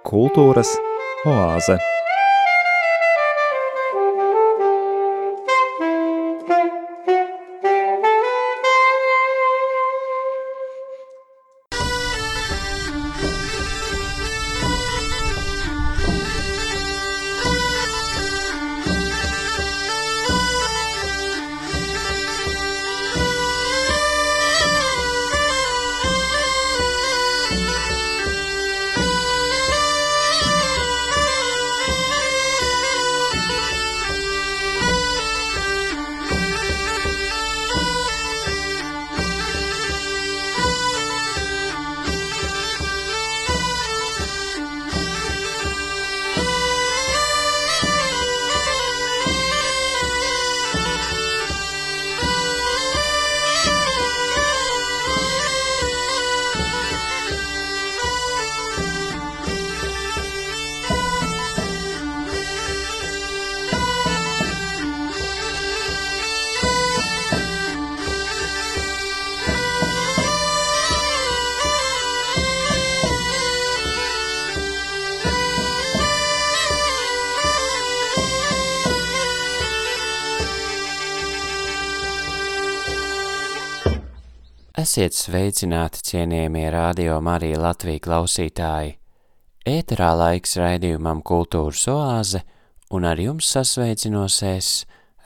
Kultūras oāze. Esiet sveicināti, cienījamie radio Marija Latvija klausītāji! Ēterā laiks raidījumam Kultūras oāze, un ar jums sasveicinosies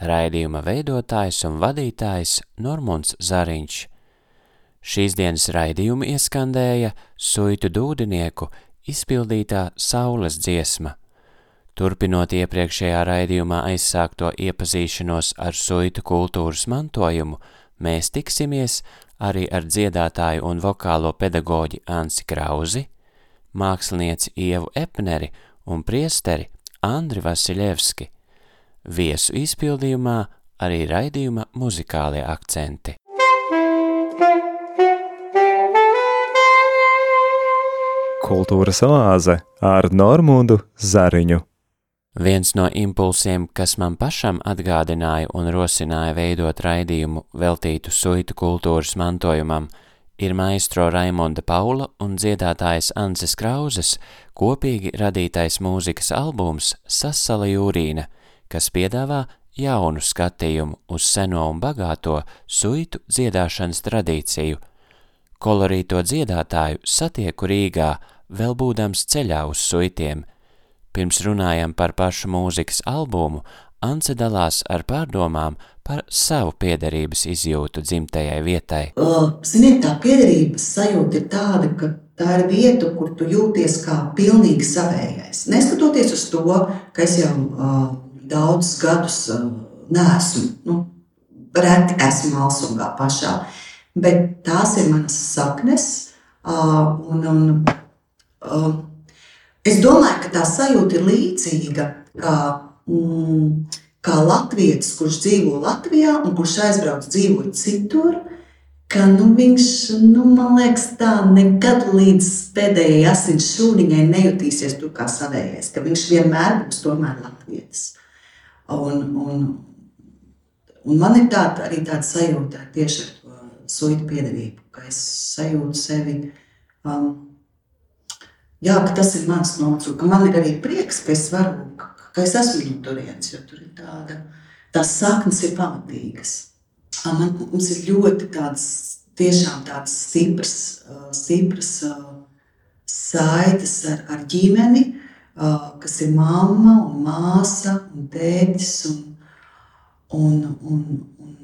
raidījuma veidotājs un vadītājs Normunds Zariņš. Šīs dienas raidījumu ieskandēja suitu dūdinieku izpildītā saules dziesma. Turpinot iepriekšējā raidījumā aizsākto iepazīšanos ar suitu kultūras mantojumu, mēs tiksimies arī ar dziedātāju un vokālo pedagoģi Ansi Krauzi, mākslinieci Ievu Epneri un priesteri Andri Vasiljevski. Viesu izpildījumā arī raidījuma muzikālie akcenti. Kultūras oāze ar Normundu Zariņu. Viens no impulsiem, kas man pašam atgādināja un rosināja veidot raidījumu veltītu suitu kultūras mantojumam, ir maestro Raimonda Paula un dziedātājas Anses Krauzes kopīgi radītais mūzikas albums Sasala Jūrīna, kas piedāvā jaunu skatījumu uz seno un bagāto suitu dziedāšanas tradīciju. Kolorīto dziedātāju satieku Rīgā, vēl būdams ceļā uz suitiem – Pirms runājam par pašu mūzikas albumu, Ance dalās ar pārdomām par savu piederības izjūtu dzimtajai vietai. Uh, ziniet, tā piederības sajūta ir tāda, ka tā ir vieta, kur tu jūties kā pilnīgi savējais. Neskatoties uz to, ka es jau uh, daudzus gadus uh, neesmu, nu, reti esmu Malsungā pašā, bet tās ir manas saknes, uh, un, un uh, Es domāju, ka tā sajūta ir līdzīga kā, mm, kā latvietis, kurš dzīvo Latvijā un kurš aizbrauc dzīvot citur. Ka, nu, viņš, nu, man liekas, tā nekad līdz pēdējai asins šūniņai nejutīsies tur kā savējais. Ka viņš vienmēr būs tomēr latvietis. Un, un, un man ir tāda, arī tāda sajūta tieši ar to suitu piedevību, ka es sajūtu sevi um, jā, ka tas ir mans nots, un ka man ir arī prieks, ka es varu, ka es esmu no turienes, jo tur ir tāda, tās saknes ir pamatīgas. Man, mums ir ļoti tāds, tiešām tāds stiprs, stiprs saites ar, ar ģimeni, kas ir mamma un māsa un tētis un, un, un, un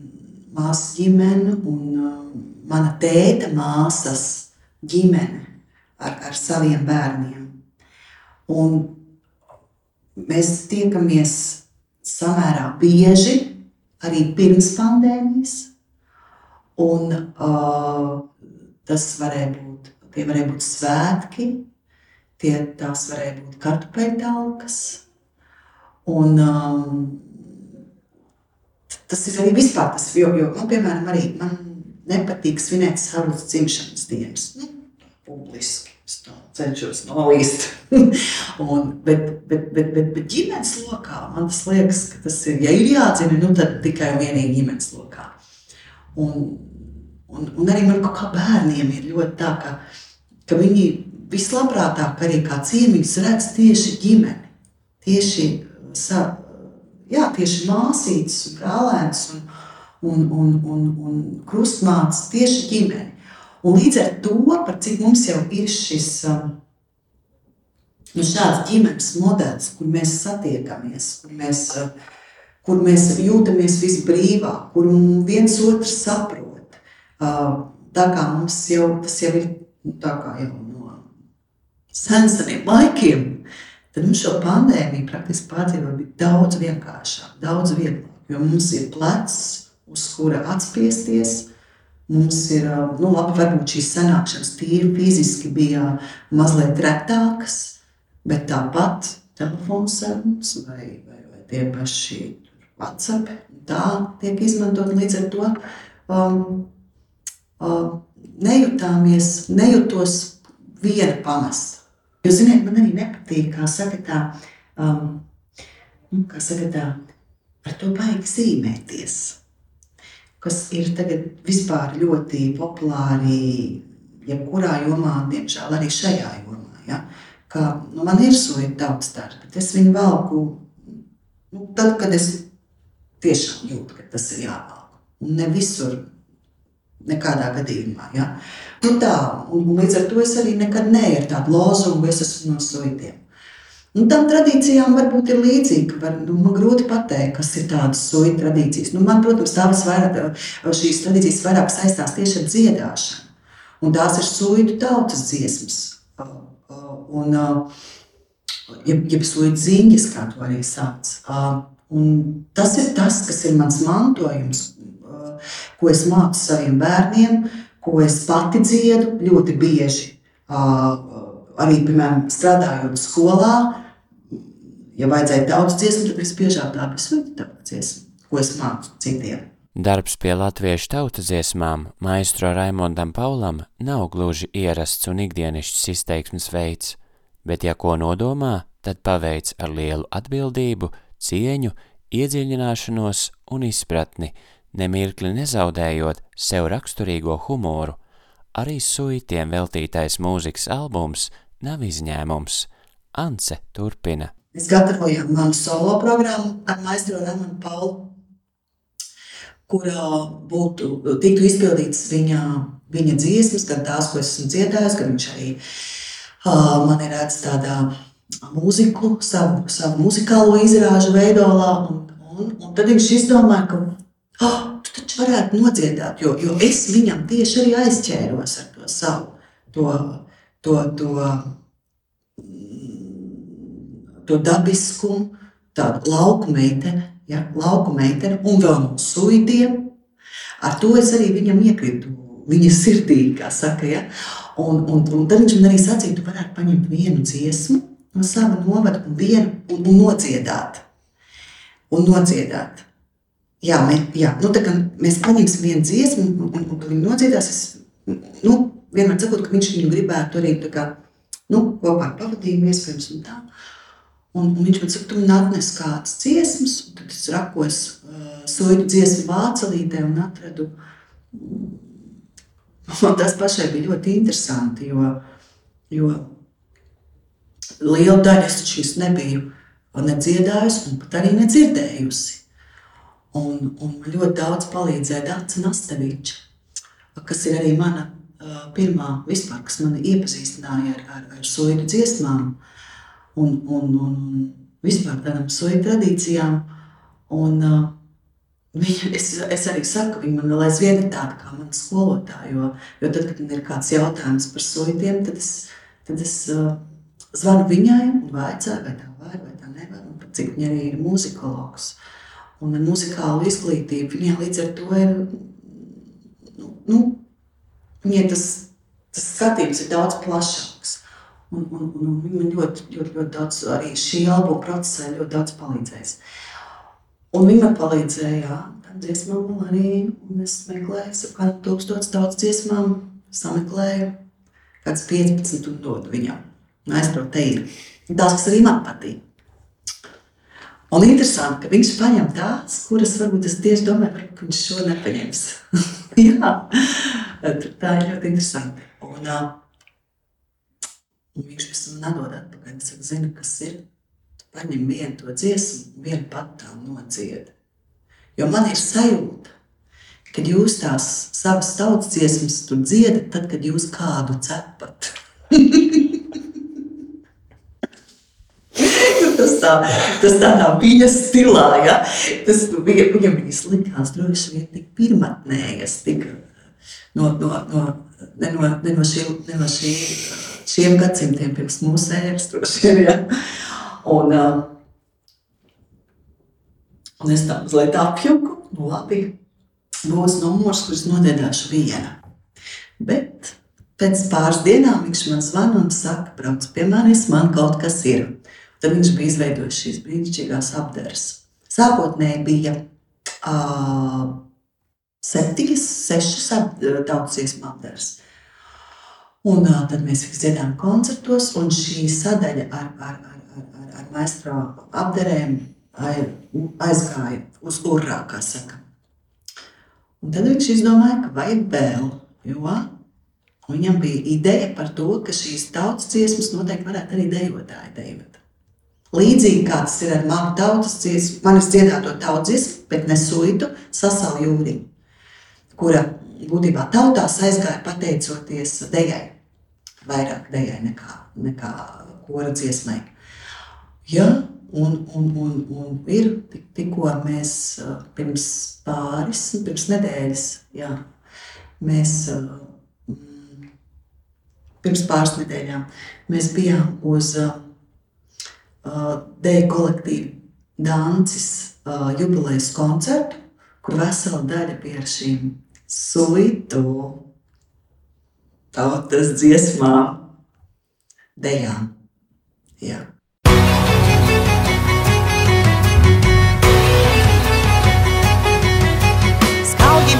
māsas ģimene un mana tēta māsas ģimene ar, ar saviem bērniem. Un mēs tiekamies samērā bieži, arī pirms pandēmijas. Un, uh, tas varēja būt, tie varēja būt svētki, tie, tās varēja būt kartupeļtalkas. Un, um, tas ir arī vispār tas, jo, jo man, piemēram, arī man nepatīk svinēt savas dzimšanas dienas. Nu, publiski cenšos nolīst. un, bet, bet, bet, bet, bet ģimenes lokā man tas liekas, ka tas ir, ja ir jādzina, nu tad tikai un vienīgi ģimenes lokā. Un Un, un arī man kā bērniem ir ļoti tā, ka, ka viņi vislabprātāk arī kā ciemiņus redz tieši ģimeni. Tieši, sa, jā, tieši māsītes un brālēns un, un, un, un, un krustmātes tieši ģimeni. Un līdz ar to, par cik mums jau ir šis um, nu, šāds ģimenes modelis, kur mēs satiekamies, kur mēs, uh, kur mēs jūtamies visbrīvāk, kur viens otru saprot. Uh, tā kā mums jau tas jau ir nu, jau no seniem laikiem, tad mums šo pandēmiju praktiski pārdzīvot bija daudz vienkāršāk, daudz vieglāk. Jo mums ir plecs, uz kura atspiesties. Mums ir, nu, labi, varbūt šīs sanākšanas tīri fiziski bija mazliet retākas, bet tāpat telefons vai, vai, vai tie paši WhatsApp, tā tiek izmantot līdz ar to. Um, um, nejutāmies, nejūtos viena pamesta. Jo, ziniet, man arī nepatīk, kā saka tā, um, nu, kā saka tā, ar to baigi zīmēties, kas ir tagad vispār ļoti populāri, jebkurā jomā, diemžēl arī šajā jomā. Ja? Ka, nu, man ir soja tautas darbi, bet es viņu velku nu, tad, kad es tiešām jūtu, ka tas ir jāvelk. Un ne visur, nekādā gadījumā. Ja? Nu tā, un, un līdz ar to es arī nekad neieru tādu lozungu, es esmu no soitiem. Nu, tam tradīcijām varbūt ir līdzīga. Var, nu, man grūti pateikt, kas ir tādas soļu tradīcijas. Nu, man, protams, tās vairāk, šīs tradīcijas vairāk saistās tieši ar dziedāšanu. Un tās ir soļu tautas dziesmas. Un, jeb, jeb soļu ziņas, kā to arī sauc. Un tas ir tas, kas ir mans mantojums, ko es mācu saviem bērniem, ko es pati dziedu ļoti bieži. Arī, piemēram, strādājot skolā, ja vajadzēja daudz dziesmu, tad es biežāk tā besūtu daudz dziesmu, ko es mācu citiem. Darbs pie latviešu tautas dziesmām maistro Raimondam Paulam nav gluži ierasts un ikdienišķs izteiksmes veids, bet ja ko nodomā, tad paveic ar lielu atbildību, cieņu, iedziļināšanos un izpratni, nemirkli nezaudējot sev raksturīgo humoru. Arī suitiem veltītais mūzikas albums nav izņēmums. Ance turpina. Mēs gatavojam manu solo programmu ar maistro Ramanu Paulu, kurā būtu, tiktu izpildītas viņa, viņa dziesmas, gan tās, ko esmu dziedājis, gan viņš arī uh, man ir redz tādā mūziku, savu, savu muzikālo izrāžu veidolā, un, un, un tad viņš izdomāja, ka oh, tu taču varētu nodziedāt, jo, jo es viņam tieši arī aizķēros ar to savu, to, to, to to dabiskumu, tādu lauku meiteni, ja, lauku meiteni un vēl no suitiem. Ar to es arī viņam iekritu viņa sirdī, kā saka. Ja? Un, un, un tad viņš man arī sacīja, tu varētu paņemt vienu dziesmu no sava novada un vienu un, un nodziedāt. Un nodziedāt. Jā, mē, jā. Nu, tā kā mēs paņemsim vienu dziesmu un, un, un viņi nodziedās, es nu, vienmēr sakot, ka viņš viņu gribētu arī kā, nu, kopā ar pavadījumu iespējams un tā. Un, un viņš man saka, tu man atnes kādas dziesmas, un tad es rakos uh, soļu dziesmu vācelītē un atradu. Un tas pašai bija ļoti interesanti, jo, jo liela daļa es šīs nebiju nedziedājusi un pat arī nedzirdējusi. Un, un man ļoti daudz palīdzēja Dārts Nastevičs, kas ir arī mana pirmā vispār, kas mani iepazīstināja ar, ar, ar soļu dziesmām. Uh, un, un, un vispār tādām soju tradīcijām. Un, uh, viņa, es, es arī saku, viņa man vēl aizvien ir tāda kā mana skolotāja, jo, jo tad, kad man ir kāds jautājums par sojiem, tad es, tad es uh, zvanu viņai un vaicāju, vai tā var vai tā nevar, un cik viņa arī ir muzikologs. Un ar muzikālu izglītību viņai līdz ar to ir, nu, nu viņai tas, tas skatījums ir daudz plašāks. Un, un, un man ļoti, ļoti, ļoti daudz, arī šī albuma procesā ļoti daudz palīdzējis. Un viņi man palīdzēja tam dziesmām arī, es meklēju, ap kādu tūkstots daudz dziesmām, sameklēju kāds 15 un dodu viņam. Maestro te ir. Tās, kas arī man patīk. Un interesanti, ka viņš paņem tās, kuras varbūt es tieši domāju, ka viņš šo nepaņems. Jā. Tā ir ļoti interesanti. Un, un viņš pēc tam nedod atpakaļ. Es saku, zinu, kas ir. Paņem vienu to dziesmu, vienu pat tā nociedi. Jo man ir sajūta, kad jūs tās savas tautas dziesmas tur dziedat, tad, kad jūs kādu cepat. tas, tā, tas tādā viņa stilā, ja? tas nu, viņa, viņa viņas likās droši vien tik pirmatnējas, tik no, no, no, ne no, ne no, šī, ne no šī, šiem gadsimtiem pirms mūsu ēras droši vien, ja? Un, un es tā mazliet apjuku, nu labi, būs numurs, kurus nodiedāšu viena. Bet pēc pāris dienām viņš man zvana un saka, brauc pie manis, man kaut kas ir. Tad viņš bija izveidojis šīs brīnišķīgās apdēres. Sākotnēji bija uh, septiņas, sešas tautas dziesmu apdēres. Un uh, tad mēs viņus dziedājām koncertos, un šī sadaļa ar, ar, ar, ar, ar, maestro apdērēm aizgāja uz urā, kā saka. Un tad viņš izdomāja, ka vajag vēl, jo viņam bija ideja par to, ka šīs tautas dziesmas noteikti varētu arī dejotāji dejot. Līdzīgi kā tas ir ar manu tautas dziesmu, manis dziedāto tautas dziesmu, bet ne suitu, sasalu jūriņu, kura būtībā tautās aizgāja pateicoties dejai, vairāk dejai nekā, nekā kora dziesmai. Ja, un, un, un, un ir tik, tikko mēs pirms pāris, pirms nedēļas, jā, mēs pirms pāris nedēļām mēs bijām uz uh, dēļ kolektīva Dāncis jubilejas koncertu, kur vesela daļa bija ar šīm suitu tautas dziesmām, dejām. Jā.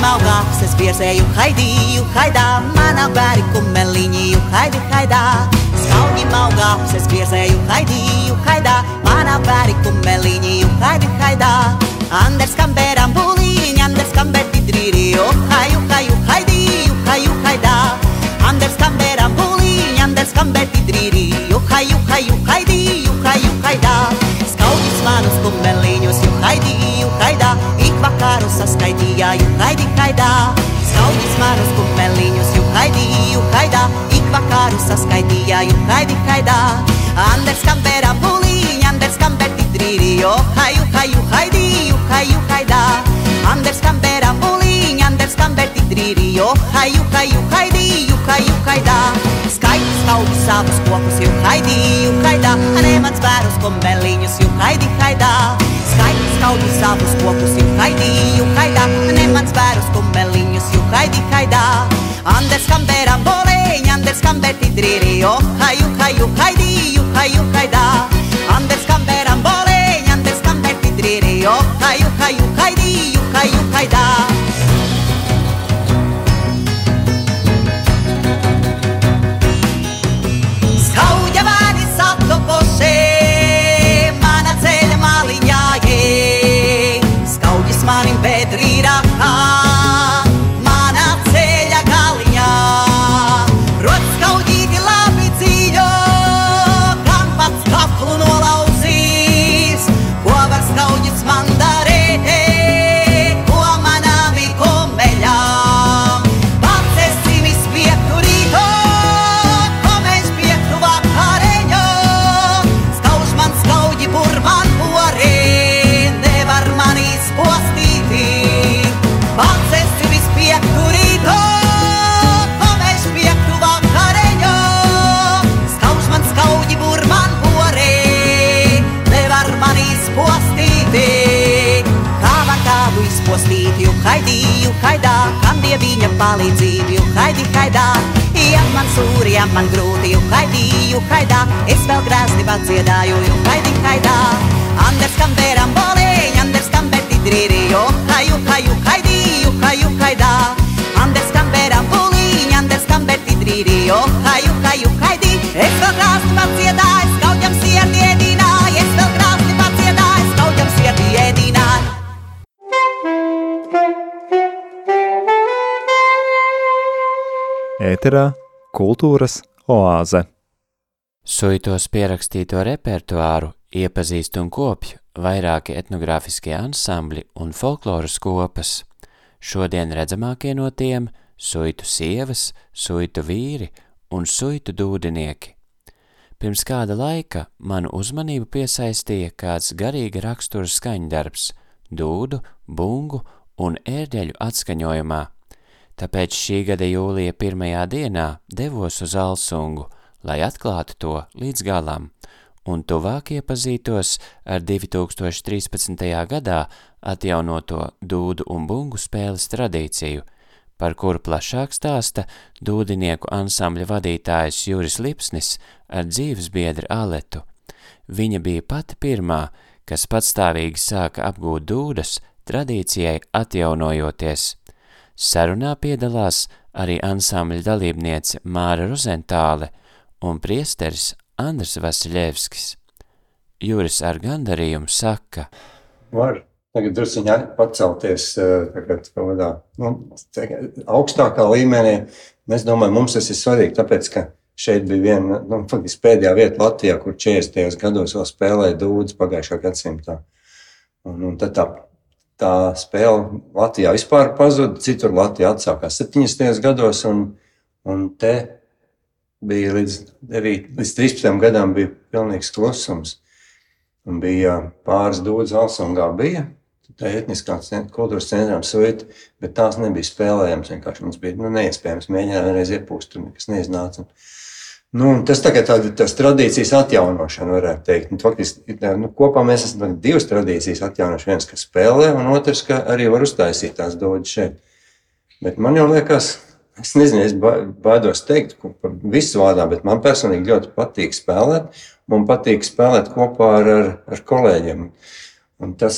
Maugāks, es virzēju haidīju, haidā, manā bēri kumeliņiju, haidi, haidā. Skauģi maugāks, es virzēju haidīju, haidā, manā bēri kumeliņiju, haidi, haidā. Anders kamberam buliņ, Anders kamberti drīri, o haju, haju, haidīju, haju, haidā. Anders kamberam buliņ, Anders kamberti drīri, o haju, haju, haidīju, haju, haidā. Skauģis manus kumeliņus, jo haidīju, haidā vakaru saskaitīja, ju haidi haidā. Skaudis manus kumeliņus, ju haidīju haidā, ik vakaru saskaitīja, ju haidi haidā. Anders kampera puliņ, Anders kamperti trīri, jo haju, haju, haidīju, haju, haidā. Anders kampera puliņ, Anders kamperti trīri, jo haju, haju, haidīju, haju, haidā. Skaiti skaudi savus kokus, ju haidīju, haidā, ne mans vērus kumeliņus, ju haidi, haidā. Skaiti skaudi savus kokus, ju haidīju, haidā, ne mans vērus kumeliņus, ju haidi, haidā. Anders kamperam boleņ, Anders kamperti trīri, jo haju, haju, haidīju, haju, haidā. Anders kamperam boleņ, Anders kamperti trīri, jo haju, haju, haidīju, haju, haidā. Ja man grūti, jo haidīju, haidā, es vēl grāzni padziedāju, jo haidi, haidā. Anders kam bēram boleņ, Anders kam beti drīri, jo haju, haju, haidīju, haju, haidā. Anders kam bēram buliņ, Anders kam beti drīri, jo haju, haju, haidī. Es vēl grāzni padziedāju, skaudjam sirdī ēdināju, es vēl grāzni padziedāju, skaudjam sirdī ēdināju. ēterā kultūras oāze. Suitos pierakstīto repertuāru iepazīst un kopj vairāki etnogrāfiskie ansambļi un folkloras kopas. Šodien redzamākie no tiem – suitu sievas, suitu vīri un suitu dūdinieki. Pirms kāda laika manu uzmanību piesaistīja kāds garīga rakstura skaņdarbs – dūdu, bungu un ērģeļu atskaņojumā. Tāpēc šī gada jūlija pirmajā dienā devos uz Alsungu, lai atklātu to līdz galam, un tuvāk iepazītos ar 2013. gadā atjaunoto dūdu un bungu spēles tradīciju, par kuru plašāk stāsta dūdinieku ansambļa vadītājs Juris Lipsnis ar dzīves biedri Aletu. Viņa bija pati pirmā, kas patstāvīgi sāka apgūt dūdas, tradīcijai atjaunojoties. Sarunā piedalās arī ansambļa dalībniece Māra Rozentāle un priesteris Andrs Vasiļevskis. Juris ar gandarījumu saka, var tagad druskuņi pacelties tagad, kādā, nu, tagad, augstākā līmenī. Es domāju, mums tas ir svarīgi, tāpēc, ka šeit bija viena nu, faktiski pēdējā vieta Latvijā, kur 40. gados vēl spēlēja dūdas pagājušā gadsimtā. Un, un tad tā, tā spēle Latvijā vispār pazuda, citur Latvijā atsākās 70. gados, un, un te bija līdz, 9, līdz 13 gadam bija pilnīgs klusums. Un bija pāris dūdas Alsungā bija, tā etniskā kultūras centrām suita, bet tās nebija spēlējamas. Vienkārši mums bija nu, neiespējams mēģināt vienreiz iepūst, tur nekas neiznāca. Nu, tas tagad ir tas tradīcijas atjaunošana, varētu teikt. Nu, faktiski, nu, kopā mēs esam divas tradīcijas atjaunojuši. Viens, kas spēlē, un otrs, ka arī var uztaisīt tās dodas šeit. Bet man jau liekas, es nezinu, es baidos teikt par visu vārdā, bet man personīgi ļoti patīk spēlēt. Man patīk spēlēt kopā ar, ar, ar kolēģiem. Un tas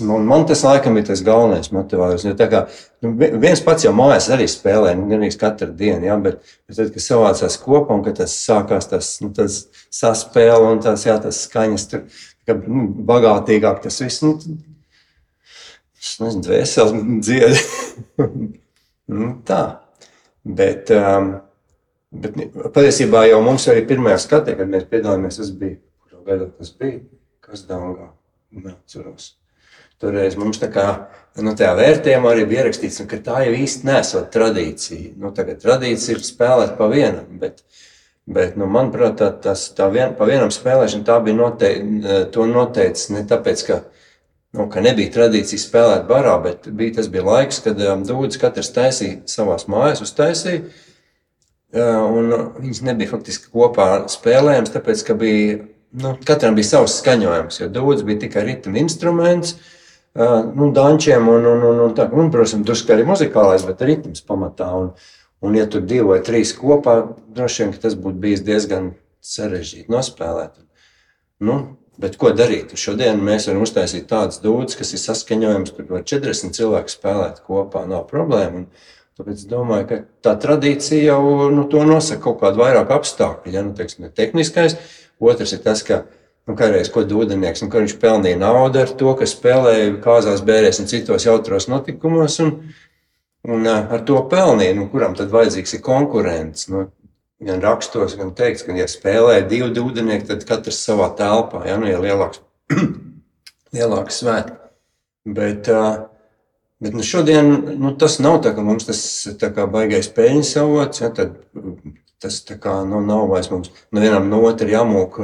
man, man tas laikam ir tas galvenais motivators. Jo kā, nu, viens pats jau mājās arī spēlē, nu, gan arī katru dienu, ja, bet, bet tad, kad savācās kopā un kad tas sākās, tas, nu, tas saspēle un tās, jā, tas skaņas tur, ka, nu, bagātīgāk tas viss, nu, es nezinu, dvēseles dziedi. nu, tā. Bet, um, bet patiesībā jau mums arī pirmajā skatē, kad mēs piedalījāmies, tas bija, kurā gadā tas bija, kas dāngā, neatceros. Toreiz mums tā kā nu, tajā vērtējumā arī bija ierakstīts, nu, ka tā jau īsti nesot tradīcija. Nu, tagad tradīcija ir spēlēt pa vienam, bet, bet nu, manuprāt, tā, tas, tā vien, pa vienam spēlēšana tā bija noteikti, to noteicis ne tāpēc, ka, nu, ka nebija tradīcija spēlēt barā, bet bija, tas bija laiks, kad um, dūdas katrs taisīja savās mājas, uztaisīja, uh, un viņas nebija faktiski kopā spēlējams, tāpēc, ka bija, nu, katram bija savs skaņojums, jo dūdas bija tikai ritma instruments, uh, nu, dančiem, un, un, un, un, tā, un protams, drusku arī muzikālais, bet ritms pamatā. Un, un ja tur divi vai trīs kopā, droši vien tas būtu bijis diezgan sarežģīti nospēlēt. Nu, bet ko darīt? Šodien mēs varam uztaisīt tādas dūdas, kas ir saskaņojams, tur var 40 cilvēku spēlēt kopā, nav problēma. Un, Tāpēc es domāju, ka tā tradīcija jau nu, to nosaka kaut kāda vairāk apstākļu. Ja? Nu, teiksim, tehniskais, otrs ir tas, ka Nu, kādreiz ko dūdenieks, un viņš pelnīja naudu ar to, ka spēlēja kāzās, bērēs un citos jautros notikumos, un, un ar to pelnīja, nu, kuram tad vajadzīgs ir konkurents. Nu, gan rakstos, gan teikts, ka, ja spēlē divi dūdenieki, tad katrs savā telpā, ja nu ir lielāks, lielāks svētki. Bet, bet nu, šodien nu, tas nav tā, ka mums tas kā baigais peļņas avots, ja, tad tas kā nu, nav vairs mums nevienam no otra jāmūk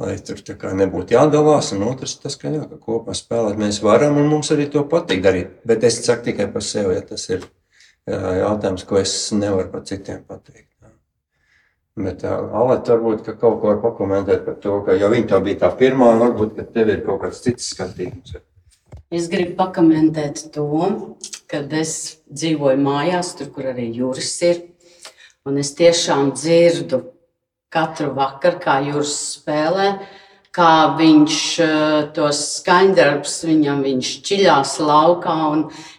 lai tur nebūtu jādalās. Un otrs, tas, ka, jā, ka kopā spēlēt mēs varam, un mums arī to patīk darīt. Bet es saku tikai par sevi, ja tas ir jautājums, ko es nevaru par citiem pateikt. Bet Alēta varbūt ka kaut ko var pakomentēt par to, ka jau viņa tā bija tā pirmā, un varbūt, tev ir kaut kāds cits skatījums. Es gribu pakomentēt to, kad es dzīvoju mājās, tur, kur arī jūras ir. Un es tiešām dzirdu katru vakaru, kā jūs spēlē. Kā viņš eh, tos skaņdarbus, viņam viņš čiļās laukā,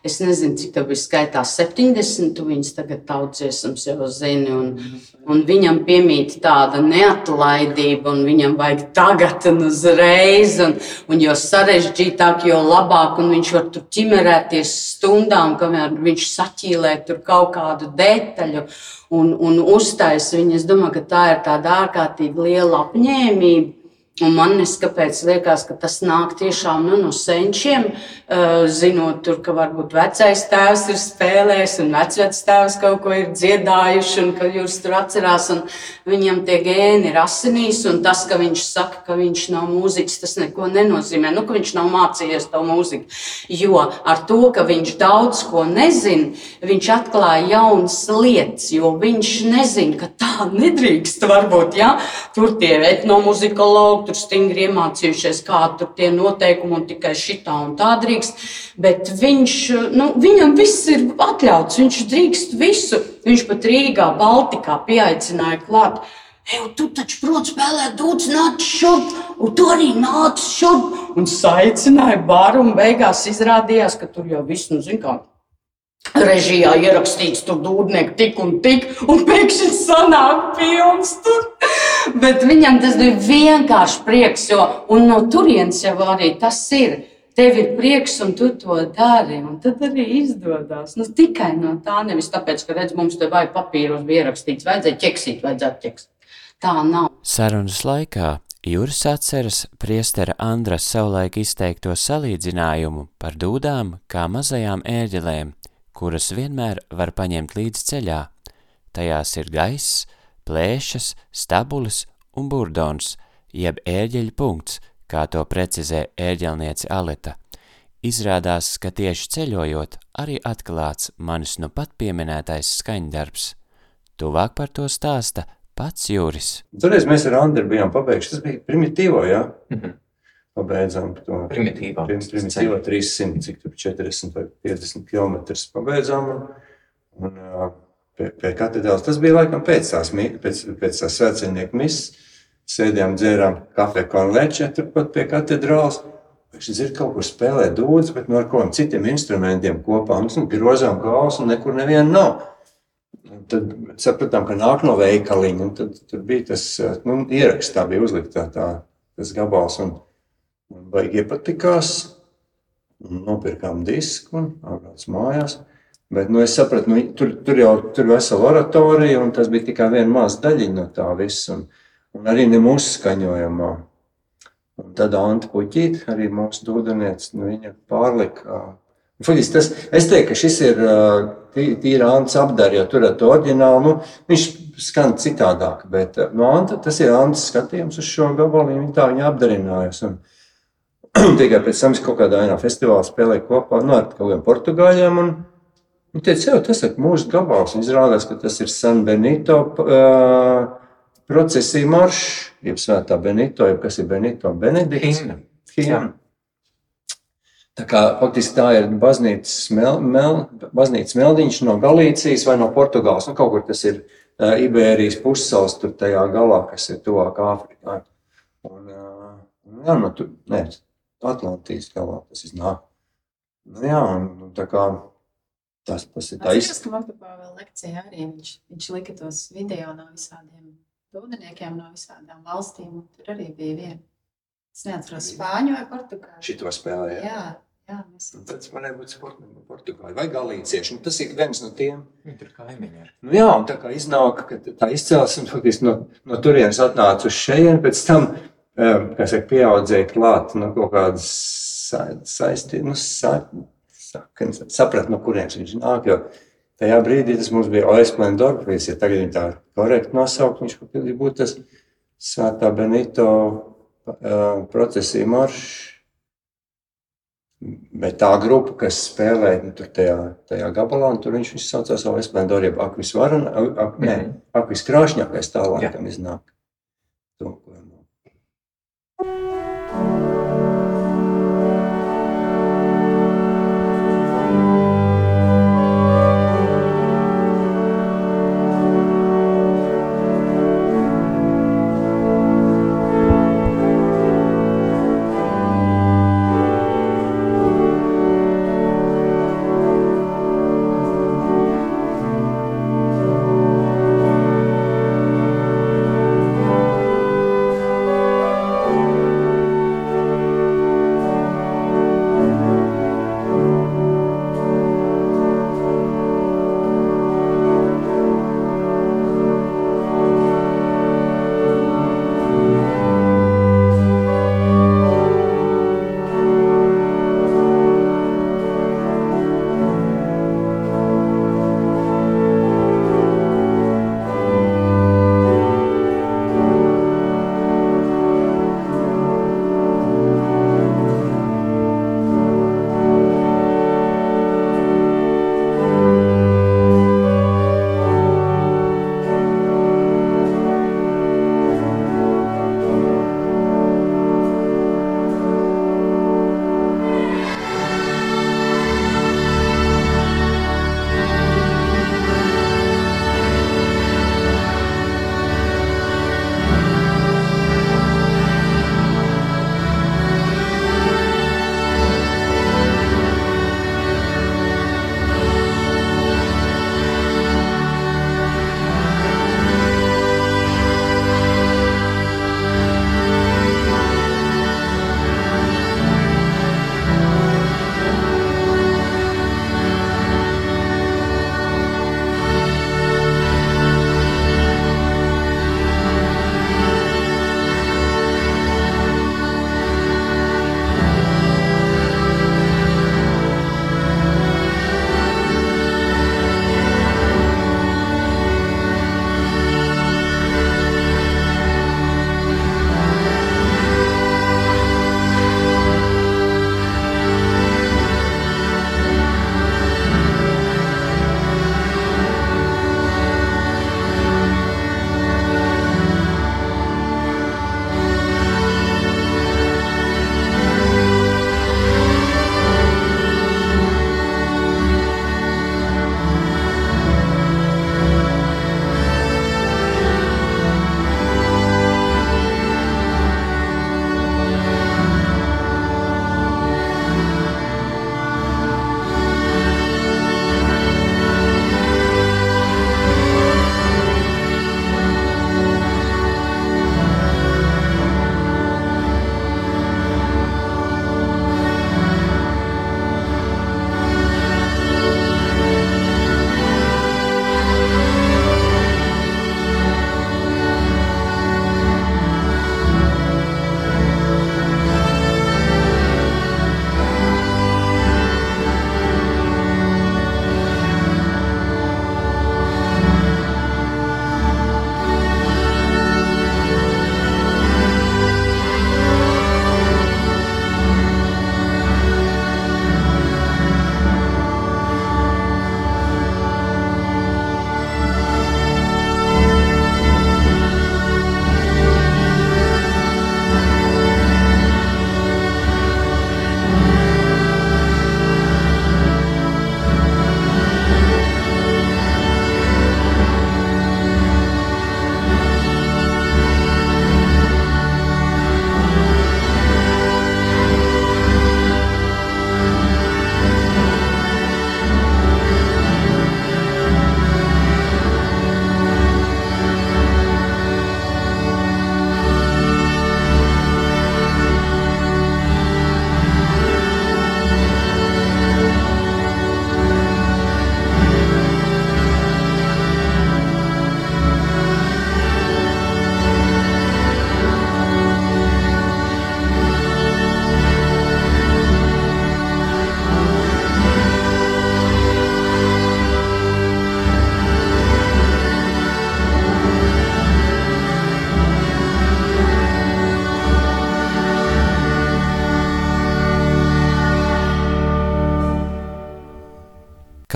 es nezinu, cik tev bija skaitā 70, tu viņus tagad tautsiesams jau zini, un, un viņam piemīt tāda neatlaidība, un viņam vajag tagad un uzreiz, un, un jo sarežģītāk, jo labāk, un viņš var tur ķimerēties stundām, kamēr viņš saķīlē tur kaut kādu detaļu, un, un uztais viņu. Es domāju, ka tā ir tāda ārkārtīgi liela apņēmība Un man neskapēc liekas, ka tas nāk tiešām nu, no senčiem, uh, zinot, tur, ka varbūt vecais tēvs ir spēlējis un vecais tēvs kaut ko ir dziedājuši, un ka jūs tur atcerās, un viņam tie gēni ir asinīs, un tas, ka viņš saka, ka viņš nav mūziķis, tas neko nenozīmē, nu, ka viņš nav mācījies to mūziku. Jo ar to, ka viņš daudz ko nezina, viņš atklāja jaunas lietas, jo viņš nezina, ka tā nedrīkst varbūt, ja? tur tie etnomuzikologi, tur stingri iemācījušies, kādi tur tie noteikumi un tikai šitā un tā drīkst. Bet viņš, nu, viņam viss ir atļauts, viņš drīkst visu. Viņš pat Rīgā, Baltikā pieaicināja klāt. Ej, tu taču proti spēlēt, dūts, nāc šurp, un tu arī nāc šurp. Un saicināja baru, un beigās izrādījās, ka tur jau viss, nu, zin kā, režijā ierakstīts, tur dūdnieki tik un tik, un pēkšņi sanāk filmas tur. Bet viņam tas bija vienkārši prieks, jo no turienes jau arī tas ir. Tev ir prieks, un tu to dari, un tad arī izdodas. Nu, tikai no tā, nevis tāpēc, ka redz, mums te vajag papīros bija ierakstīts, vajadzēja ķeksīt, vajadzētu ķeksīt. Tā nav. Sarunas laikā Juris atceras priestera Andra savulaik izteikto salīdzinājumu par dūdām kā mazajām ērģelēm, kuras vienmēr var paņemt līdz ceļā. Tajās ir gaiss, plēšas, stabulis un burdons, jeb ērģeļa punkts, kā to precizē ērģelniece Aleta. Izrādās, ka tieši ceļojot arī atklāts manis nu pat pieminētais skaņdarbs. Tuvāk par to stāsta pats Jūris. Toreiz mēs ar Andru bijām pabeiguši, tas bija primitīvo, jā? Mm -hmm. Pabeidzām to. Primitīvā. Prim, primitīvo 300, cik tur 40 vai 50 km pabeidzām. Un, un, pie, pie katedrāles. Tas bija laikam pēc tās, pēc, pēc tās svētceļnieku misijas. Sēdējām, dzērām kafiju konleče turpat pie katedrāles. Viņš dzird kaut kur spēlē dūdzi, bet no ar kādiem citiem instrumentiem kopā. Mums nu, grozām galvas un nekur neviena nav. Tad sapratām, ka nāk no veikaliņa. Tad tur bija tas nu, ieraksts, tā bija uzlikta tā, tas gabals. Un, un baigi iepatikās. Nopirkām disku un atbrauc mājās. Bet nu, es sapratu, nu, tur, tur jau tur bija vesela oratorija, un tas bija tikai viena maza daļiņa no tā visa. Un, un arī ne mūsu skaņojumā. Un tad Anta Puķīte, arī mūsu dūdenieca, nu, viņa pārlika. Faktiski tas, es teiktu, ka šis ir tīra Ants apdara, jo tur ar to oriģinālu, nu, viņš skan citādāk, bet no Anta, tas ir Ants skatījums uz šo gabalu, viņa tā viņa apdarinājas. Un, tikai pēc tam es kaut kādā ainā festivālā spēlēju kopā, nu, ar kaut kādiem portugāļiem, un, Viņa teica, jau tas ir mūsu gabals. Izrādās, ka tas ir San Benito uh, procesija maršs, jeb svētā Benito, jeb kas ir Benito Benedikts. Himna. Tā kā faktiski tā ir baznīcas, mel, mel, baznīcas meldiņš no Galīcijas vai no Portugāles. Nu, kaut kur tas ir uh, Iberijas pussals, tur tajā galā, kas ir tuvāk Āfrikā. Un, uh, jā, no tur, nē, Atlantijas galā tas iznāk. Nu, jā, un tā kā Tas, tas ir taisnība. Es domāju, ka vēl lekcijā arī viņš, viņš lika tos video no visādiem dūdeniekiem, no visādām valstīm. Tur arī bija viena. Es neatceros, spāņu vai portugāļu. Šito spēlēja. Jā. Jā, mēs... Tas varēja būt portugāļi vai galīcieši. Nu, tas ir viens no tiem. Viņi tur kaimiņi ir. Nu, jā, un tā kā iznāk, ka tā izcelsme faktiski no, no turienes atnāca uz šejienu, pēc tam, kā saka, pieaudzēja klāt no kaut kādas saistības, nu, sa, saprast, no kurienes viņš nāk. Jo tajā brīdī tas mums bija Oisplēna Dorfīs, ja tagad viņi tā korekti nosaukt, viņš būtu tas Svētā Benito uh, procesija maršs. Bet tā grupa, kas spēlē nu, tajā, tajā gabalā, tur viņš, viņš saucās Esplendor, jeb Akvis Varan, ak, nē, mhm. Akvis Krāšņākais tālākam iznāk.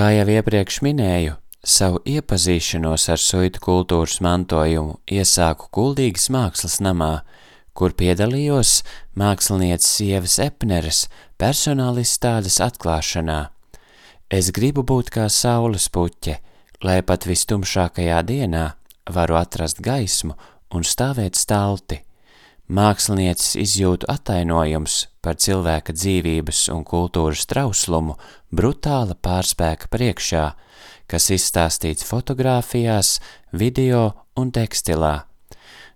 Kā jau iepriekš minēju, savu iepazīšanos ar suitu kultūras mantojumu iesāku Kuldīgas mākslas namā, kur piedalījos mākslinieces sievas Epneres personālistādes atklāšanā. Es gribu būt kā saules puķe, lai pat vistumšākajā dienā varu atrast gaismu un stāvēt stalti. Māksliniecis izjūtu attainojums par cilvēka dzīvības un kultūras trauslumu brutāla pārspēka priekšā, kas izstāstīts fotografijās, video un tekstilā.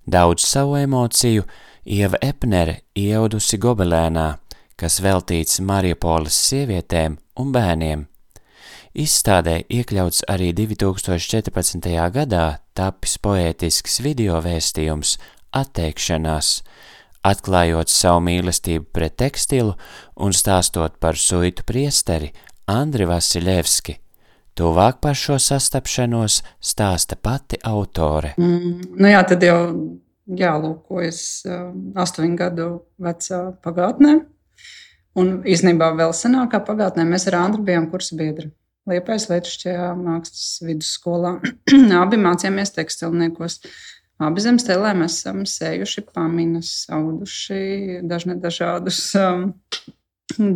Daudz savu emociju Ieva Epnere ieudusi gobelēnā, kas veltīts Mariupoles sievietēm un bērniem. Izstādē iekļauts arī 2014. gadā tapis poētisks video vēstījums Atteikšanās, atklājot savu mīlestību pret tekstilu un stāstot par suitu priesteri Andri Vasiljevski. Tuvāk par šo sastapšanos stāsta pati autore. Mm, nu jā, tad jau jālūkojas astoņu gadu vecā pagātnē. Un īstenībā vēl senākā pagātnē mēs ar Andru bijām kursa biedri. Liepais Lietuvšķajā mākslas vidusskolā. Abi mācījāmies tekstilniekos. Abi zem stelēm esam sējuši paminas, auduši dažne dažādus um,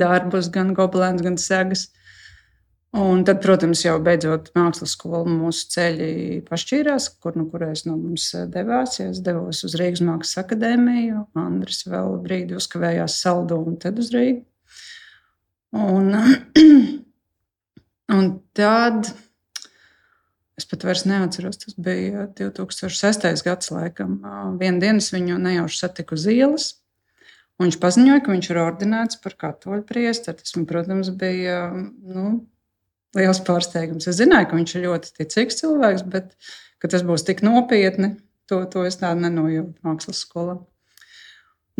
darbus, gan gobelēns, gan segas. Un tad, protams, jau beidzot mākslas skolu mūsu ceļi pašķīrās, kur nu kurēs no mums devās. Ja es devos uz Rīgas Mākslas akadēmiju, Andris vēl brīdi uzkavējās saldu un tad uz Rīgu. Un, Un tad es pat vairs neatceros, tas bija 2006. gads, laikam. Vienu dienu es viņu nejauši satiku uz ielas. Viņš paziņoja, ka viņš ir ordinēts par katoļu priesteri. Tas, man, protams, bija nu, liels pārsteigums. Es zināju, ka viņš ir ļoti ticīgs cilvēks, bet tas būs tik nopietni, to, to es tādu nenojautu mākslas skolā.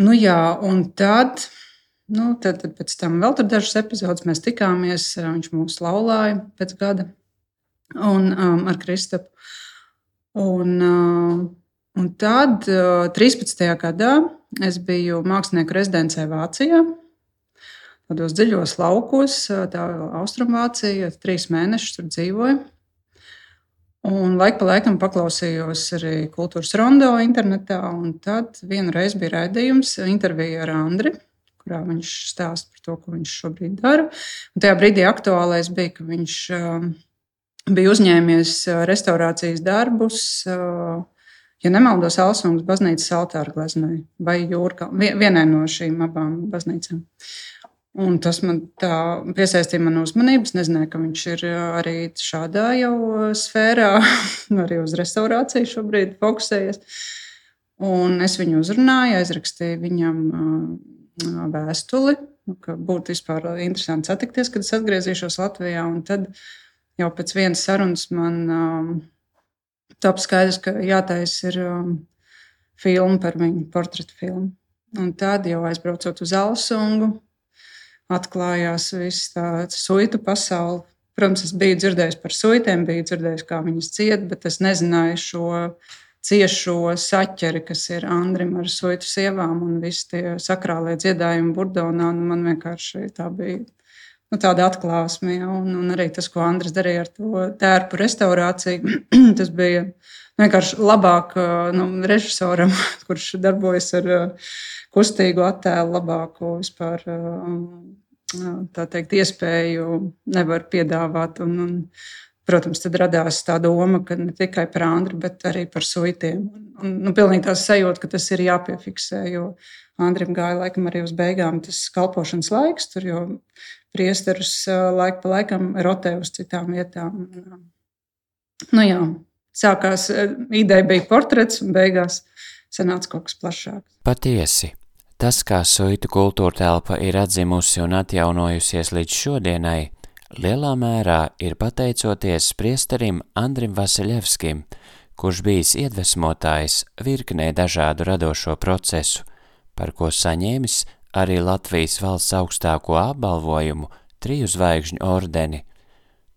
Nu, jā, un tad Nu, tad, tad pēc tam vēl tur dažas epizodes mēs tikāmies. Viņš mūs laulāja pēc gada un, um, ar Kristapu. Un, uh, un tad, uh, 13. gadā, es biju mākslinieku rezidencē Vācijā. Tādos dziļos laukos, tā Austrumvācija, trīs mēnešus tur dzīvoju. Un laika pa laikam paklausījos arī kultūras rondo internetā. Tad vienu reizi bija raidījums, intervija ar Andriu kurā viņš stāsta par to, ko viņš šobrīd dara. Un tajā brīdī aktuālais bija, ka viņš um, bija uzņēmies uh, restaurācijas darbus. Uh, ja nemaldos, Alsungas baznīcas altāra gleznai vai jūrkā, vienai no šīm abām baznīcām. Un tas man tā piesaistīja manu uzmanību. Es nezināju, ka viņš ir uh, arī šādā jau sfērā, arī uz restaurāciju šobrīd fokusējies. Un es viņu uzrunāju, aizrakstīju viņam vēstuli, ka būtu vispār interesanti satikties, kad es atgriezīšos Latvijā. Tad jau pēc vienas sarunas man um, top skaidrs, ka jātaisa ir um, filma par viņu, portretu filmu. Un tad jau aizbraucot uz Alsungu, atklājās viss tāds suitu pasaule. Protams, es biju dzirdējis par suitēm, biju dzirdējis, kā viņas ciet, bet es nezināju šo ciešo saķeri, kas ir Andrim ar soitu sievām un visi tie sakrālie dziedājumi Burdonā. Nu, man vienkārši tā bija nu, tāda atklāsme. Ja, un, un arī tas, ko Andris darīja ar to tērpu restaurāciju, tas bija vienkārši labāk nu, režisoram, kurš darbojas ar kustīgu attēlu, labāko vispār. Tā teikt, iespēju nevar piedāvāt. Un, un, Protams, tad radās tā doma, ka ne tikai par Andru, bet arī par suitiem. Un, nu, pilnīgi tā sajūta, ka tas ir jāpiefiksē, jo Andrim gāja laikam arī uz beigām tas kalpošanas laiks, tur jau priesterus laika pa laikam rotē uz citām vietām. Nu jā, sākās, ideja bija portrets un beigās sanāca kaut kas plašāks. Patiesi. Tas, kā suitu kultūra telpa ir atzimusi un atjaunojusies līdz šodienai, lielā mērā ir pateicoties priesterim Andrim Vasiljevskim, kurš bijis iedvesmotājs virknē dažādu radošo procesu, par ko saņēmis arī Latvijas valsts augstāko apbalvojumu triju zvaigžņu ordeni.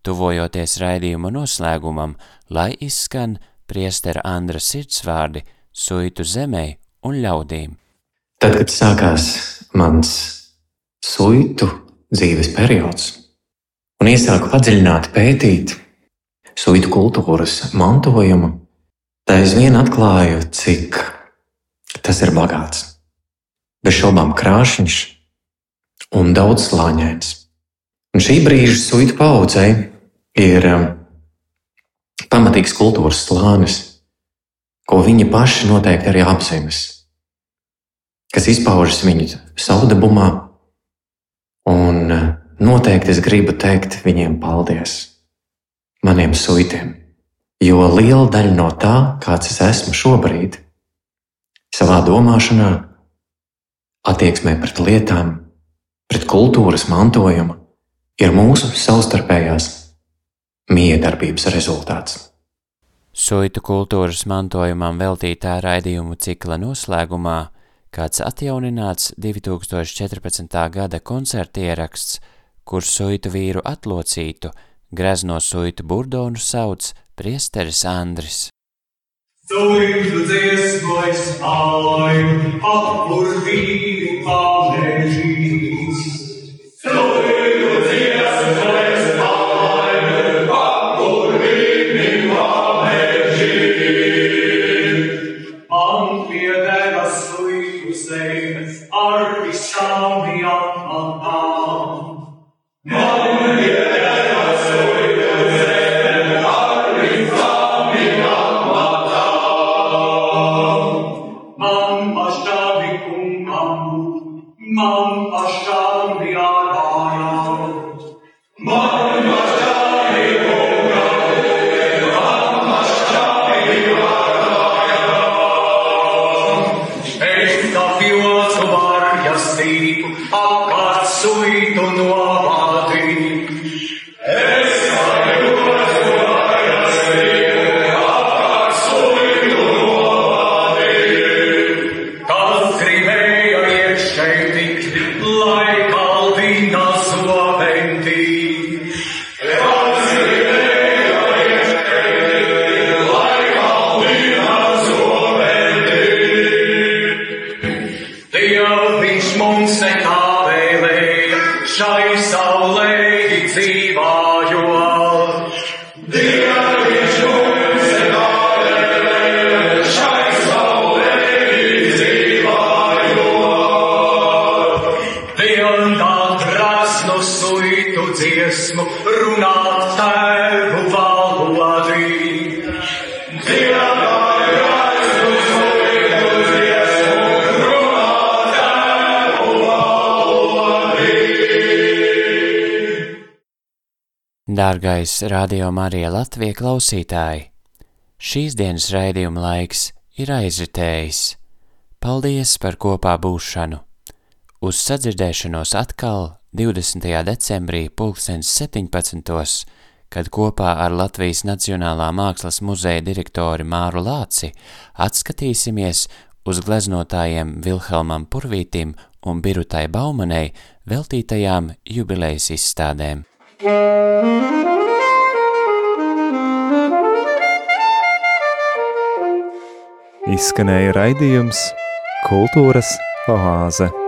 Tuvojoties raidījuma noslēgumam, lai izskan priestera Andra sirdsvārdi suitu zemē un ļaudīm. Tad, kad sākās mans suitu dzīves periods, un iesāku padziļināt pētīt suitu kultūras mantojumu, tad aizvien atklāju, cik tas ir bagāts. Bez šaubām krāšņš un daudzslāņains. Un šī brīža suitu paudzei ir um, pamatīgs kultūras slānis, ko viņi paši noteikti arī apzinas, kas izpaužas viņu savdabumā, un uh, noteikti es gribu teikt viņiem paldies, maniem suitiem, jo liela daļa no tā, kāds es esmu šobrīd, savā domāšanā, attieksmē pret lietām, pret kultūras mantojumu, ir mūsu savstarpējās miedarbības rezultāts. Soitu kultūras mantojumam veltītā raidījumu cikla noslēgumā kāds atjaunināts 2014. gada koncertieraksts, kur soitu vīru atlocītu, grezno soitu burdonu sauc priesteris Andris. Soitu dziesmojas alai, apur vīru pamēžīs. Soitu dziesmu runāt tēvu valodī. Valodī. Dārgais Radio Marija Latvija klausītāji, šīs dienas raidījuma laiks ir aizritējis. Paldies par kopā būšanu! Uz sadzirdēšanos atkal 20. decembrī 2017. kad kopā ar Latvijas Nacionālā mākslas muzeja direktori Māru Lāci atskatīsimies uz gleznotājiem Vilhelmam Purvītim un Birutai Baumanei veltītajām jubilejas izstādēm. Izskanēja raidījums Kultūras oāze.